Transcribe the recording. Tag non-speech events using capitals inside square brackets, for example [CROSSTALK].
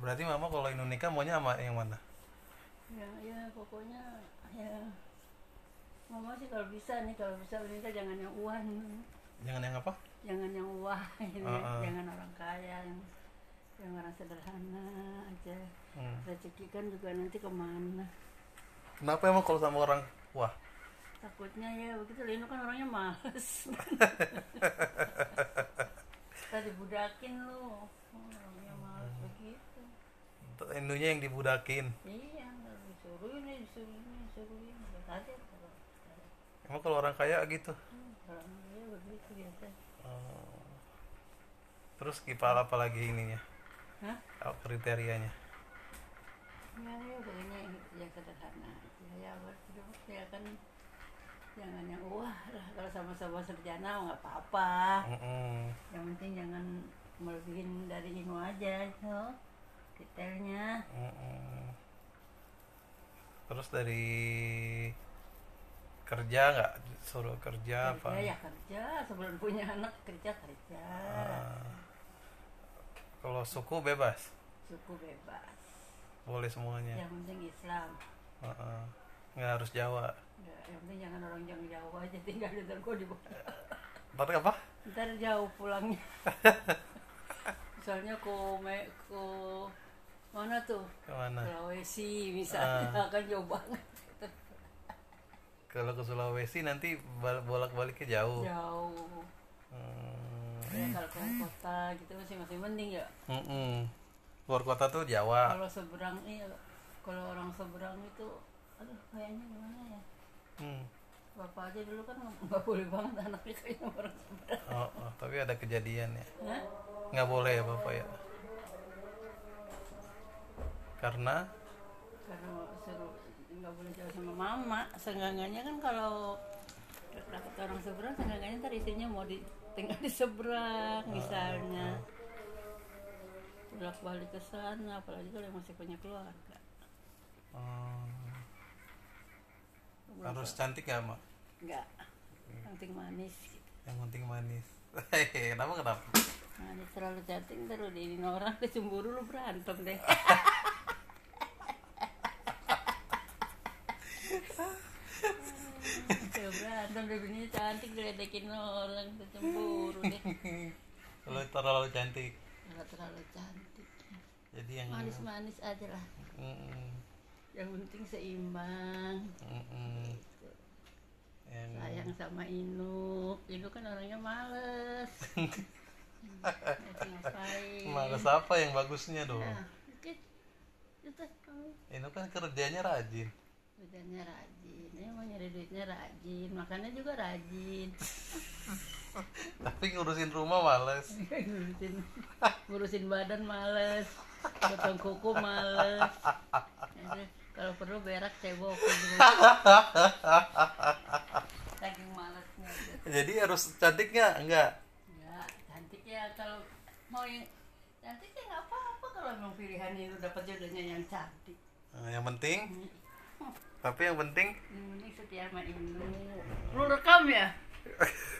berarti mama kalau Inu nikah maunya sama yang mana? Ya ya pokoknya ya. Mama sih kalau bisa nih kalau bisa nikah jangan yang uan. Jangan yang apa? Jangan yang wah [LAUGHS] ini. Uh-uh. jangan orang kaya yang yang orang sederhana aja. Hmm. rezeki kan juga nanti ke mana. Kenapa emang kalau sama orang wah takutnya ya begitu. Lino kan orangnya males. [LAUGHS] Tadi budakin lu Oh, orangnya males begitu Inunya yang dibudakin. Iya disuruh ini disuruh ini disuruh ini. Kalau emang kalau orang kaya gitu? Hmm, dia begitu biasa. Oh. terus kipal apa lagi ininya? Hah? Oh, kriterianya. Ya ya pokoknya yang sederhana. Ya betul ya kan. Jangan yang wah lah kalau sama-sama sarjana nggak apa-apa. Mm-mm. yang penting jangan melebihin dari Inu aja itu detailnya terus dari kerja nggak? Suruh kerja apa? kerja ya kerja sebelum punya anak kerja kerja. Ah. kalau suku bebas? Suku bebas. Boleh semuanya? Yang penting Islam. Heeh. nggak harus Jawa? Ya, yang penting jangan orang yang jauh aja tinggal di Tergo di bawah ntar apa? Ntar jauh pulangnya. [LAUGHS] Misalnya ke me, ke mana tuh? Ke mana? Sulawesi misalnya [LAUGHS] kan jauh banget. [LAUGHS] Kalau ke Sulawesi nanti bal- bolak-baliknya jauh. Jauh. Hmm. ya kalau ke kota gitu masih masih mending ya. Mm-mm. luar kota tuh Jawa. Kalau seberang iya. Kalau orang seberang itu aduh kayaknya gimana ya? Hmm. bapak aja dulu kan nggak boleh banget anaknya kayaknya orang seberang. Oh, oh, tapi ada kejadian ya? Nggak boleh ya bapak ya karena? Karena nggak boleh jauh sama mama. Senggangannya kan kalau deket orang seberang senggangannya ntar istrinya mau di tinggal di seberang misalnya. bolak balik ke sana apalagi kalau masih punya keluarga. Hmm, harus cantik ya mak? Nggak. Penting manis gitu. yang penting manis. Hehehe, [LAUGHS] kenapa kenapa? Manis terlalu cantik udah ini orang udah cemburu lu berantem deh [LAUGHS] Deh bininya cantik diledekin orang cemburu deh. [LAUGHS] Kalau terlalu cantik. Kalau terlalu cantik. Jadi yang manis-manis aja lah. Mm-mm, yang penting seimbang. Mm-mm. yang sayang sama Inu Inu kan orangnya males. [LAUGHS] Males apa yang bagusnya dong? Nah, itu kamu ini kan kerjanya rajin. Kerjanya rajin nyari duitnya rajin makannya juga rajin. [LAUGHS] Tapi ngurusin rumah males. [LAUGHS] Ngurusin ngurusin badan males potong kuku males. Kalau perlu berak cebok. [LAUGHS] Saking malesnya. Jadi harus cantiknya enggak? Ya cantik ya kalau mau yang cantik ya nggak apa-apa kalau memang pilihan itu dapat jodohnya yang cantik. Yang penting tapi yang penting ini setia sama lu rekam ya [LAUGHS]